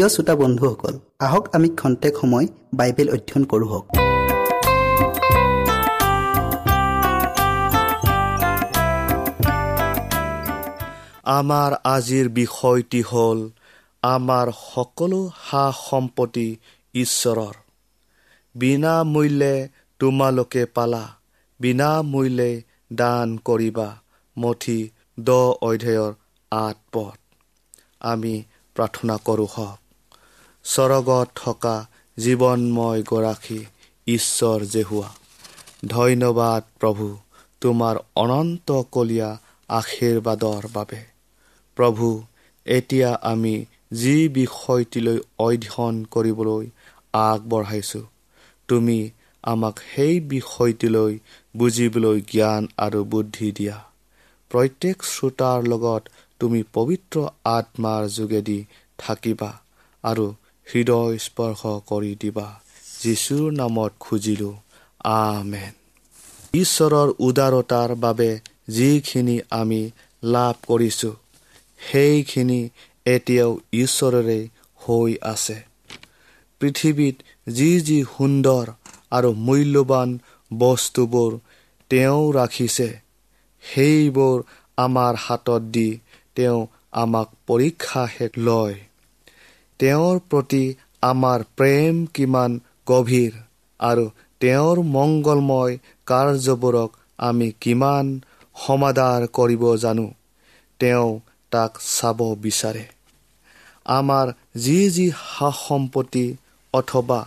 প্ৰিয় শ্ৰোতা বন্ধুসকল আহক আমি খন্তেক সময় বাইবেল অধ্যয়ন কৰোঁ আমাৰ আজিৰ বিষয়টি হ'ল আমাৰ সকলো সা সম্পত্তি ঈশ্বৰৰ বিনামূল্যে তোমালোকে পালা বিনামূল্যে দান কৰিবা মঠি দ অধ্যায়ৰ আঠ পথ আমি প্ৰাৰ্থনা কৰোঁ হওক। স্বৰ্গত থকা জীৱনময় গৰাকী ঈশ্বৰ জেহুৱা ধন্যবাদ প্ৰভু তোমাৰ অনন্তকলীয়া আশীৰ্বাদৰ বাবে। প্ৰভু এতিয়া আমি যি বিষয়টিলৈ অধ্যয়ন কৰিবলৈ আগবঢ়াইছোঁ তুমি আমাক সেই বিষয়টিলৈ বুজিবলৈ জ্ঞান আৰু বুদ্ধি দিয়া। প্ৰত্যেক শ্ৰোতাৰ লগত তুমি পবিত্ৰ আত্মাৰ যোগেদি থাকিবা আৰু হৃদয় স্পৰ্শ কৰি দিবা। যীশুৰ নামত খুজিলোঁ। আমেন। ঈশ্বৰৰ উদাৰতাৰ বাবে যিখিনি আমি লাভ কৰিছোঁ সেইখিনি এতিয়াও ঈশ্বৰেৰে হৈ আছে। পৃথিৱীত যি যি সুন্দৰ আৰু মূল্যৱান বস্তুবোৰ তেওঁ ৰাখিছে সেইবোৰ আমাৰ হাতত দি তেওঁ আমাক পৰীক্ষা শেষ লয়। তেওঁৰ প্ৰতি আমাৰ প্ৰেম কিমান গভীৰ আৰু তেওঁৰ মংগলময় কাৰ্যবোৰক আমি কিমান সমাধাৰ কৰিব জানো তেওঁ তাক চাব বিচাৰে। আমাৰ যি যি সা সম্পত্তি অথবা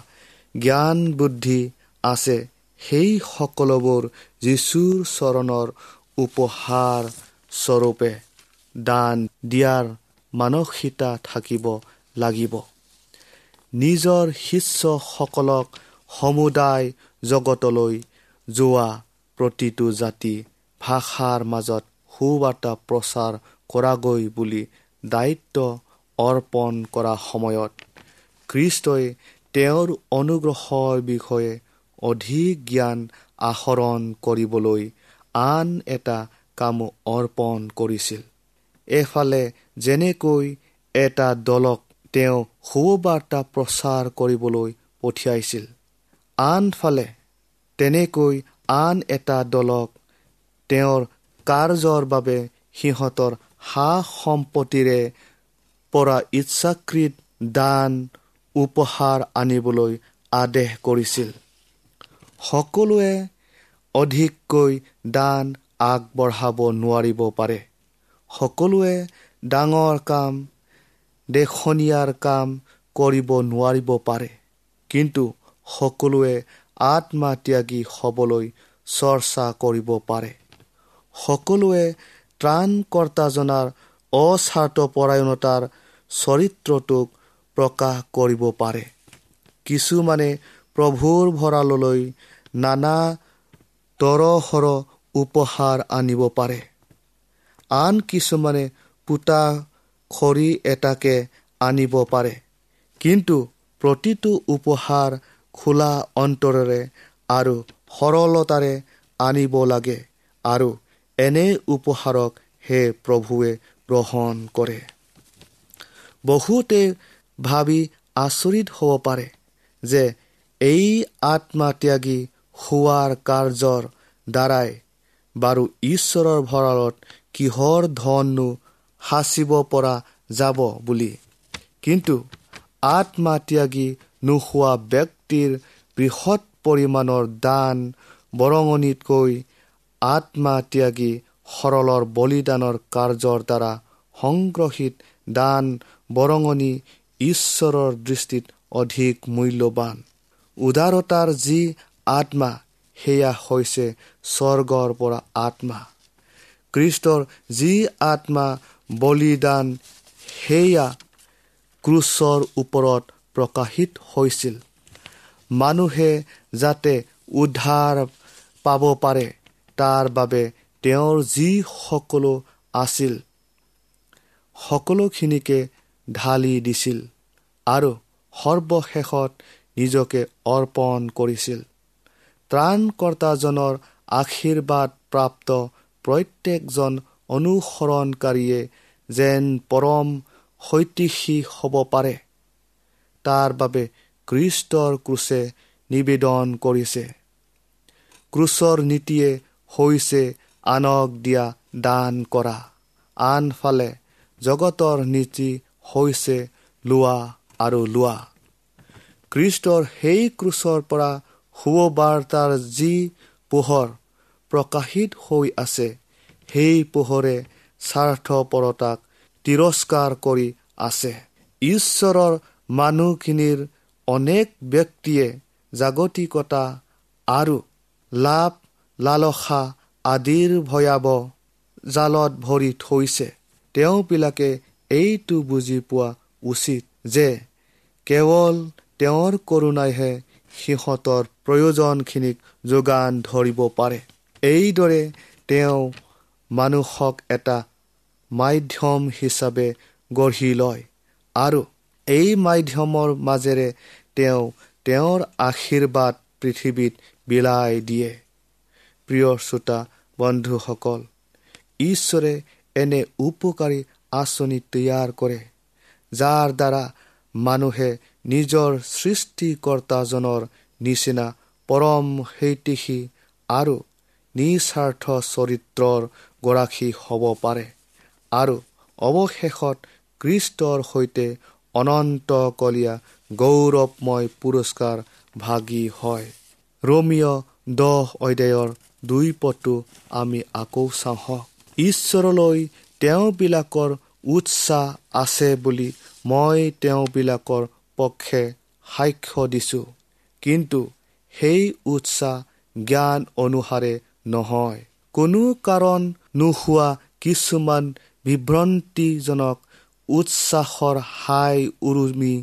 জ্ঞান বুদ্ধি আছে সেই সকলোবোৰ যীশুৰ চৰণৰ উপহাৰ স্বৰূপে দান দিয়াৰ মানসিকতা থাকিব লাগিব। নিজৰ শিষ্যসকলক সমুদায় জগতলৈ যোৱা প্ৰতিটো জাতি ভাষাৰ মাজত সুবাৰ্তা প্ৰচাৰ কৰাগৈ বুলি দায়িত্ব অৰ্পণ কৰা সময়ত খ্ৰীষ্টই তেওঁৰ অনুগ্ৰহৰ বিষয়ে অধিক জ্ঞান আহৰণ কৰিবলৈ আন এটা কামো অৰ্পণ কৰিছিল। এফালে যেনেকৈ এটা দলক তেওঁ সুবাৰ্তা প্ৰচাৰ কৰিবলৈ পঠিয়াইছিল। আনফালে তেনেকৈ আন এটা দলক তেওঁৰ কাৰ্যৰ বাবে সিহঁতৰ সা সম্পত্তিৰে পৰা ইচ্ছাকৃত দান উপহাৰ আনিবলৈ আদেশ কৰিছিল। সকলোৱে অধিককৈ দান আগবঢ়াব নোৱাৰিব পাৰে। সকলোৱে ডাঙৰ কাম দেখনীয়াৰ কাম কৰিব নোৱাৰিব পাৰে। কিন্তু সকলোৱে আত্মা ত্যাগী হ'বলৈ চৰ্চা কৰিব পাৰে। সকলোৱে ত্ৰাণকৰ্তাজনাৰ অস্বাৰ্থপৰায়ণতাৰ চৰিত্ৰটোক প্ৰকাশ কৰিব পাৰে। কিছুমানে প্ৰভুৰ ভঁৰাললৈ নানা তৰহৰ উপহাৰ আনিব পাৰে। আন কিছুমানে পোতা খৰি এটাকে আনিব পাৰে। কিন্তু প্ৰতিটো উপহাৰ খোলা অন্তৰেৰে আৰু সৰলতাৰে আনিব লাগে আৰু এনে উপহাৰক হে প্ৰভুৱে গ্ৰহণ কৰে। বহুতে ভাবি আচৰিত হ'ব পাৰে যে এই আত্মাত্যাগী হোৱাৰ কাৰ্যৰ দ্বাৰাই বাৰু ঈশ্বৰৰ ভঁৰালত কিহৰ ধননো সাঁচিব পৰা যাব বুলি। কিন্তু আত্মা ত্যাগী নোহোৱা ব্যক্তিৰ বৃহৎ পৰিমাণৰ দান বৰঙণিতকৈ আত্মা ত্যাগী সৰলৰ বলিদানৰ কাৰ্যৰ দ্বাৰা সংগ্ৰহিত দান বৰঙণি ঈশ্বৰৰ দৃষ্টিত অধিক মূল্যৱান। উদাৰতাৰ যি আত্মা সেয়া হৈছে স্বৰ্গৰ পৰা আত্মা। কৃষ্টৰ যি আত্মা বলিদান সেয়া ক্ৰুচৰ ওপৰত প্ৰকাশিত হৈছিল। মানুহে যাতে উদ্ধাৰ পাব পাৰে তাৰ বাবে তেওঁৰ যি সকলো আছিল সকলোখিনিকে ঢালি দিছিল আৰু সৰ্বশেষত নিজকে অৰ্পণ কৰিছিল। ত্ৰাণকৰ্তাজনৰ আশীৰ্বাদ প্ৰাপ্ত প্ৰত্যেকজন অনুসৰণকাৰীয়ে যেন পৰম শৈতিষী হ'ব পাৰে তাৰ বাবে কৃষ্টৰ ক্ৰুচে নিবেদন কৰিছে। ক্ৰুচৰ নীতিয়ে হৈছে আনক দিয়া দান কৰা। আনফালে জগতৰ নীতি হৈছে লোৱা আৰু লোৱা। কৃষ্টৰ সেই ক্ৰুচৰ পৰা শুভবাৰ্তাৰ যি পোহৰ প্ৰকাশিত হৈ আছে সেই পোহৰে স্বাৰ্থপৰতাক তিৰস্কাৰ কৰি আছে। ঈশ্বৰৰ মানুহখিনিৰ অনেক ব্যক্তিয়ে জাগতিকতা আৰু লাভ লালসা আদিৰ ভয়াৱহ জালত ভৰি থৈছে। তেওঁবিলাকে এইটো বুজি পোৱা উচিত যে কেৱল তেওঁৰ কৰোণাইহে সিহঁতৰ প্ৰয়োজনখিনিক যোগান ধৰিব পাৰে। এইদৰে তেওঁ মানুহক এটা মাধ্যম হিচাপে গঢ়ি লয়। আৰু এই মাধ্যমৰ মাজেৰে তেওঁ তেওঁৰ আশীৰ্বাদ পৃথিৱীত বিলাই দিয়ে। প্ৰিয় শ্ৰোতা বন্ধুসকল ঈশ্বৰে এনে উপকাৰী আঁচনি তৈয়াৰ কৰে যাৰ দ্বাৰা মানুহে নিজৰ সৃষ্টিকৰ্তাজনৰ নিচিনা পৰম শৈতিষী আৰু নিস্বাৰ্থ চৰিত্ৰৰ গৰাকী হ'ব পাৰে আৰু অৱশেষত কৃষ্টৰ সৈতে অনন্তকলীয়া গৌৰৱময় পুৰস্কাৰ ভাগি হয়। ৰমিয় দহ অধ্যায়ৰ দুই পদটো আমি আকৌ চাওঁ। ঈশ্বৰলৈ তেওঁবিলাকৰ উৎসাহ আছে বুলি মই তেওঁবিলাকৰ পক্ষে সাক্ষ্য দিছোঁ। কিন্তু সেই উৎসাহ জ্ঞান অনুসাৰে নহয়। কোনো কাৰণ নোহোৱা কিছুমান বিভ্ৰান্তিজনক উৎসাহৰ হাই উৰুমি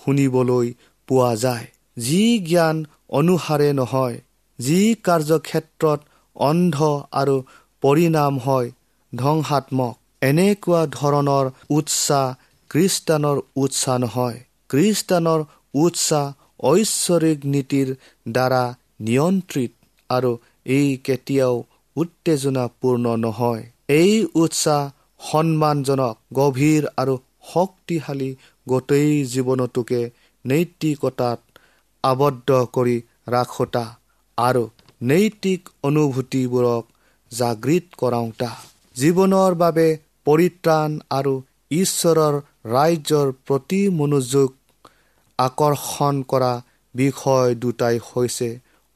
শুনিবলৈ পোৱা যায়। যি জ্ঞান অনুসাৰে নহয় যি কাৰ্যক্ষেত্ৰত অন্ধ আৰু পৰিণাম হয় ধ্বংসাত্মক। এনেকুৱা ধৰণৰ উৎসাহ খ্ৰীষ্টানৰ উৎসাহ নহয়। খ্ৰীষ্টানৰ উৎসাহ ঐশ্বৰিক নীতিৰ দ্বাৰা নিয়ন্ত্ৰিত আৰু এই কেতিয়াও উত্তেজনাপূৰ্ণ নহয়। এই উৎসাহ সন্মানজনক গভীৰ আৰু শক্তিশালী গোটেই জীৱনটোকে নৈতিকতাত আবদ্ধ কৰি ৰাখোতা আৰু নৈতিক অনুভূতিবোৰক জাগৃত কৰাওঁতা। জীৱনৰ বাবে পৰিত্ৰাণ আৰু ঈশ্বৰৰ ৰাজ্যৰ প্ৰতি মনোযোগ আকৰ্ষণ কৰা বিষয় দুটাই হৈছে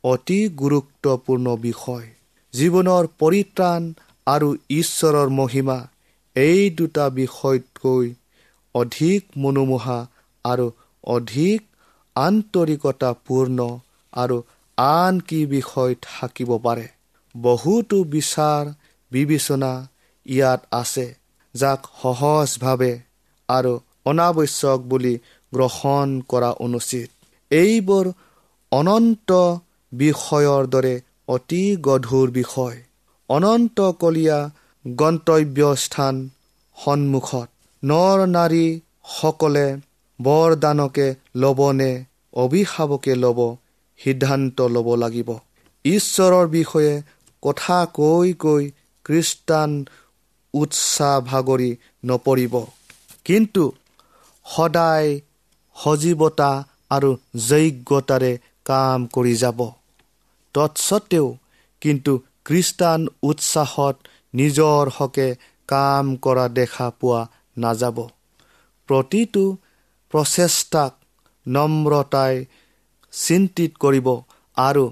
অতি গুৰুত্বপূৰ্ণ বিষয়। জীৱনৰ পৰিত্ৰাণ আৰু ঈশ্বৰৰ মহিমা এই দুটা বিষয়তকৈ অধিক মনোমোহা আৰু অধিক আন্তৰিকতাপূৰ্ণ আৰু আন কি বিষয় থাকিব পাৰে? বহুতো বিচাৰ বিবেচনা ইয়াত আছে যাক সহজভাৱে আৰু অনাৱশ্যক বুলি গ্ৰহণ কৰা অনুচিত। এইবোৰ অনন্ত বিষয়ৰ দৰে অতি গধুৰ বিষয়। অনন্তকলীয়া গন্তব্যস্থান সন্মুখত। নৰ নাৰীসকলে বৰদানকে ল'বনে অভিশাপকে ল'ব সিদ্ধান্ত ল'ব লাগিব। ঈশ্বৰৰ বিষয়ে কথা কৈ কৈ খ্ৰীষ্টান উৎসাহ ভাগৰি নপৰিব। কিন্তু সদায় সজীৱতা আৰু যোগ্যতাৰে কাম কৰি যাব। তৎসত্বেও কিন্তু খ্ৰীষ্টান উৎসাহত নিজৰ হকে কাম কৰা দেখা পোৱা নাযাব। প্ৰতিটো প্ৰচেষ্টাক নম্ৰতাই চিন্তিত কৰিব আৰু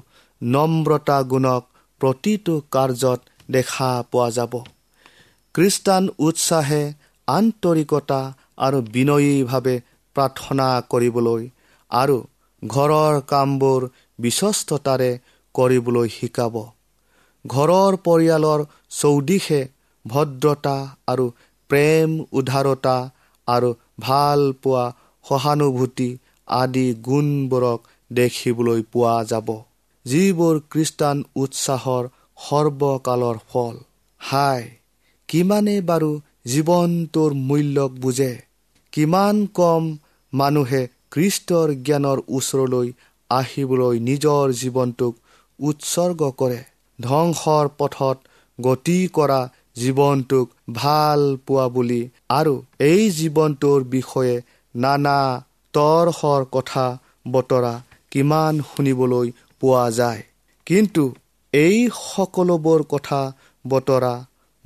নম্ৰতা গুণক প্ৰতিটো কাৰ্যত দেখা পোৱা যাব। খ্ৰীষ্টান উৎসাহে আন্তৰিকতা আৰু বিনয়ীভাৱে প্ৰাৰ্থনা কৰিবলৈ আৰু ঘৰৰ কামবোৰ বিশ্বস্ততাৰে কৰিবলৈ শিকাব। ঘৰৰ পৰিয়ালৰ চৌদিশে ভদ্ৰতা আৰু প্ৰেম উদাৰতা আৰু ভাল পোৱা সহানুভূতি আদি গুণবোৰক দেখিবলৈ পোৱা যাব। যিবোৰ খ্ৰীষ্টান উৎসাহৰ সৰ্বকালৰ ফল। হাই কিমানে বাৰু জীৱনটোৰ মূল্যক বুজে। কিমান কম মানুহে খ্ৰীষ্টৰ জ্ঞানৰ ওচৰলৈ আহিবলৈ নিজৰ জীৱনটোক উৎসৰ্গ কৰে ধ্বংসৰ পথত গতি কৰা জীৱনটোক ভাল পোৱা বুলি। আৰু এই জীৱনটোৰ বিষয়ে নানা তৰ্শৰ কথা বতৰা কিমান শুনিবলৈ পোৱা যায়। কিন্তু এই সকলোবোৰ কথা বতৰা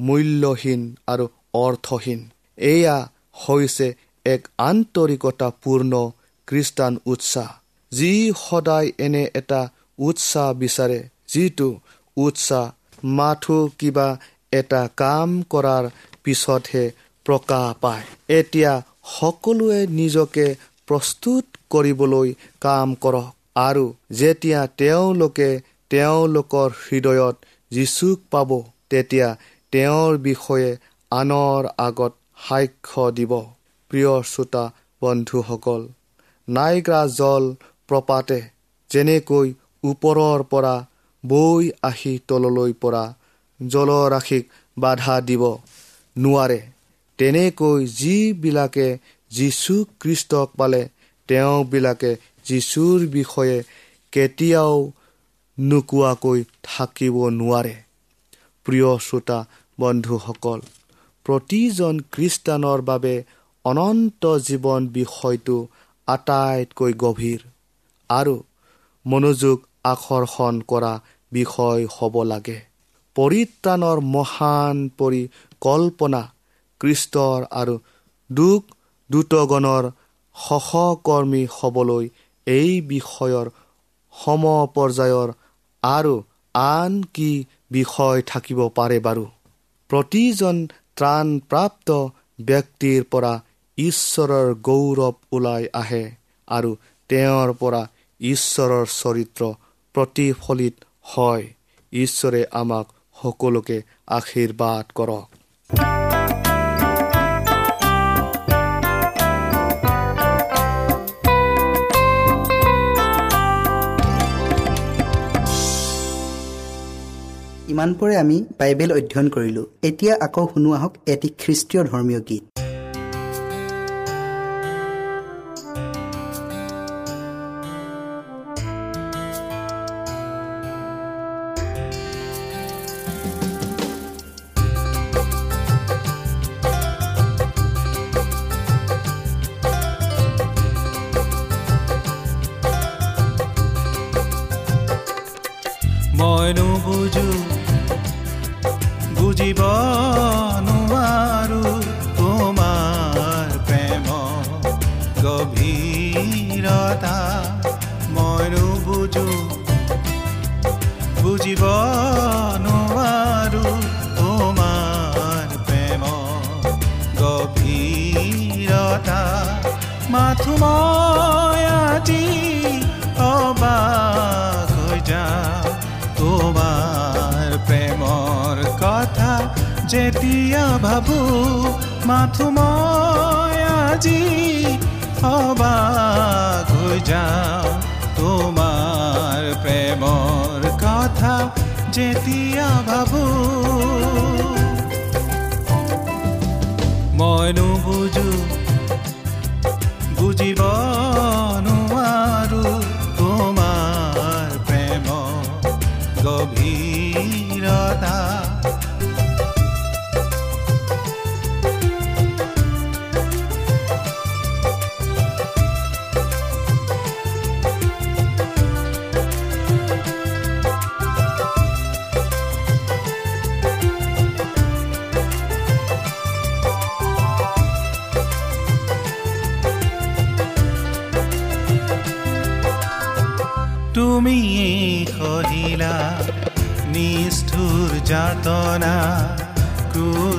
মূল্যহীন আৰু অৰ্থহীন। এয়া হৈছে এক আন্তৰিকতাপূৰ্ণ খ্ৰীষ্টান উৎসাহ যি সদায় এনে এটা উৎসাহ বিচাৰে। যিটো উৎসাহ মাথো কিবা এটা কাম কৰাৰ পিছতহে প্ৰকাশ পায়। এতিয়া সকলোৱে নিজকে প্ৰস্তুত কৰিবলৈ কাম কৰক আৰু যেতিয়া তেওঁলোকে তেওঁলোকৰ হৃদয়ত যীচুক পাব তেতিয়া তেওঁৰ বিষয়ে আনৰ আগত সাক্ষ্য দিব। প্ৰিয় শ্ৰোতা বন্ধুসকল নাইগ্ৰা জল প্ৰপাতে যেনেকৈ ওপৰৰ পৰা বৈ আহি তললৈ পৰা জলৰাশিক বাধা দিব নোৱাৰে। তেনেকৈ যিবিলাকে যীশু খ্ৰীষ্টক পালে তেওঁবিলাকে যীশুৰ বিষয়ে কেতিয়াও নোকোৱাকৈ থাকিব নোৱাৰে। প্ৰিয় শ্ৰোতা বন্ধুসকল প্ৰতিজন খ্ৰীষ্টানৰ বাবে অনন্ত জীৱন বিষয়টো আটাইতকৈ গভীৰ। আৰু মনোযোগ আকৰ্ষণ কৰা বিষয় হ'ব লাগে। পৰিত্ৰাণৰ মহান পৰিকল্পনা কৃষ্টৰ আৰু দুখ দ্ৰুতগণৰ সহকৰ্মী হ'বলৈ এই বিষয়ৰ সমপৰ্যায়ৰ আৰু আন কি বিষয় থাকিব পাৰে বাৰু? প্ৰতিজন ত্ৰাণপ্ৰাপ্ত ব্যক্তিৰ পৰা ঈশ্বৰৰ গৌৰৱ ওলাই আহে আৰু তেওঁৰ পৰা ঈশ্বৰৰ চৰিত্ৰ প্ৰতিফলিত হয়। ঈশ্বৰে আমাক সকলোকে আশীৰ্বাদ কৰক। ইমানপৰে আমি বাইবেল অধ্যয়ন কৰিলোঁ। এতিয়া আকৌ শুনো আহক এটি খ্ৰীষ্টীয় ধৰ্মীয় গীত। নুবুজো বুজিব মাথো মই আজি অবাক হৈ যাওঁ। তোমাৰ প্ৰেমৰ কথা যেতিয়া ভাবো মই নুবুজো বুজিব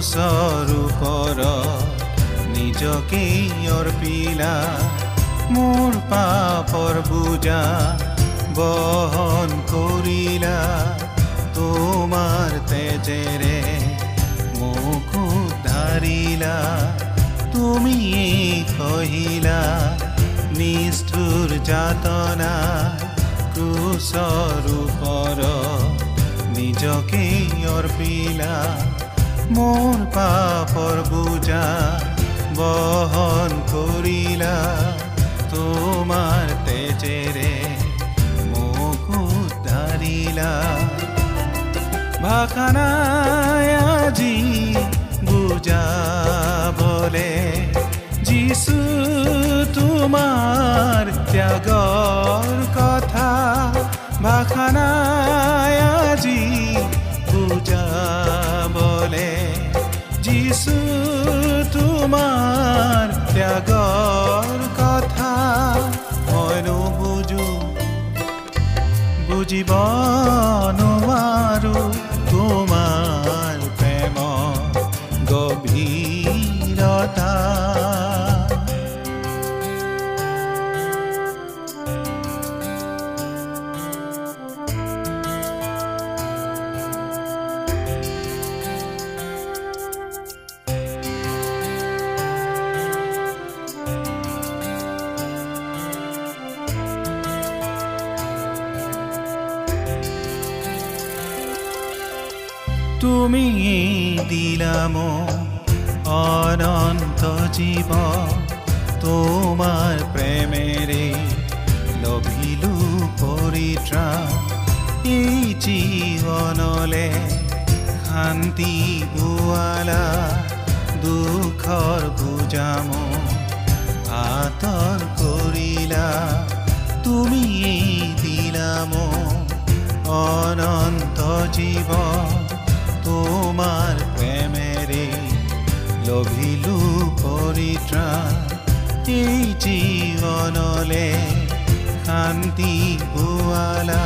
ক্ৰুচৰ ওপৰত নিজকেই অৰ্পিলা। মোৰ পাপৰ বুজা বহন কৰিলা। তোমাৰ তেজেৰে মোক উদ্ধাৰিলা। তুমি কহিলা নিষ্ঠুৰ যাতনা ক্ৰুচৰ ওপৰত নিজকে অৰ্পিলা। মোৰ পাপৰ বুজা বহন কৰিলা তোমাৰ তেজেৰে মোক উদ্ধাৰিলা ভাষা নাই আজি বুজাবলে যিছু তোমাৰ ত্যাগৰ কথা ভাষা নাই আজি বুজাবলে যিছু তোমাৰ ত্যাগৰ কথা মই নুবুজো বুজিব নোৱাৰো দিলাম অনন্ত জীৱ তোমাৰ প্ৰেমেৰে লভিলো পৰিত্ৰাণ এই জীৱনলে শান্তি পোৱালা দুখৰ বুজাম আঁতৰ কৰিলা তুমি দিলাম অনন্ত জীৱ তোমাৰ প্ৰেমেৰে লভিলো পৰিত্ৰাণ এই জীৱনলে শান্তি পোৱালা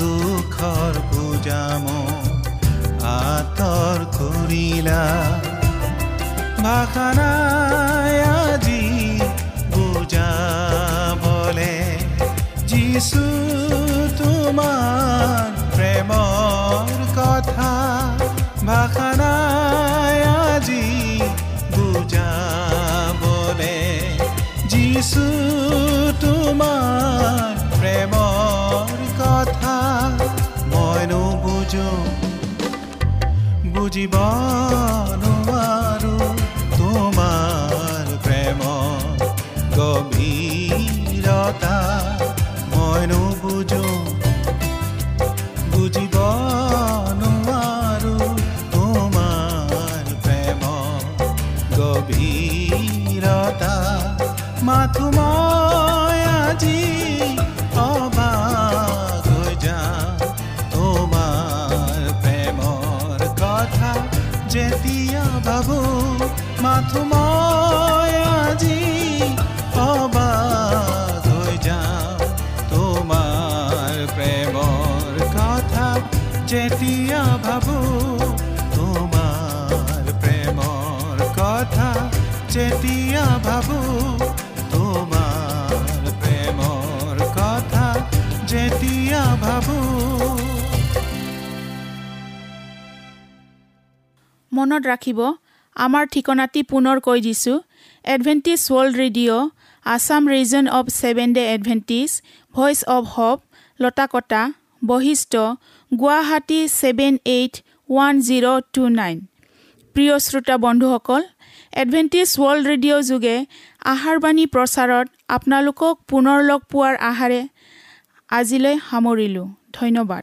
দুখৰ বুজাম আঁতৰ কৰিলা। ভাষা নাই আজি বুজাবলে যিছু তোমাৰ প্ৰেমৰ কথা ভাষা নাই আজি যিছু তোমাৰ প্ৰেমৰ কথা মই নুবুজো বুজিব নোৱাৰো তোমাৰ প্ৰেম গভীৰতা মই নুবুজো মই আজি অবাক হৈ যাওঁ তোমাৰ প্ৰেমৰ কথা যেতিয়া ভাবো মাথো মই আজি অবাক হৈ যাওঁ তোমাৰ প্ৰেমৰ কথা যেতিয়া ভাবো তোমাৰ প্ৰেমৰ কথা যেতিয়া ভাবো যেতিয়া ভাবো। মনত ৰাখিব আমাৰ ঠিকনাটি পুনৰ কৈ দিছোঁ। Adventist world radio' Assam region of seventh day Adventist voice of hope Latakata Basistha Guwahati seven eight one zero' two nine প্ৰিয় শ্ৰোতা বন্ধুসকল এডভেণ্টিজ ৱৰ্ল্ড ৰেডিঅ' যোগে আহাৰবাণী প্ৰচাৰত আপোনালোকক পুনৰ লগ পোৱাৰ আহাৰে আজিলৈ সামৰিলোঁ। ধন্যবাদ।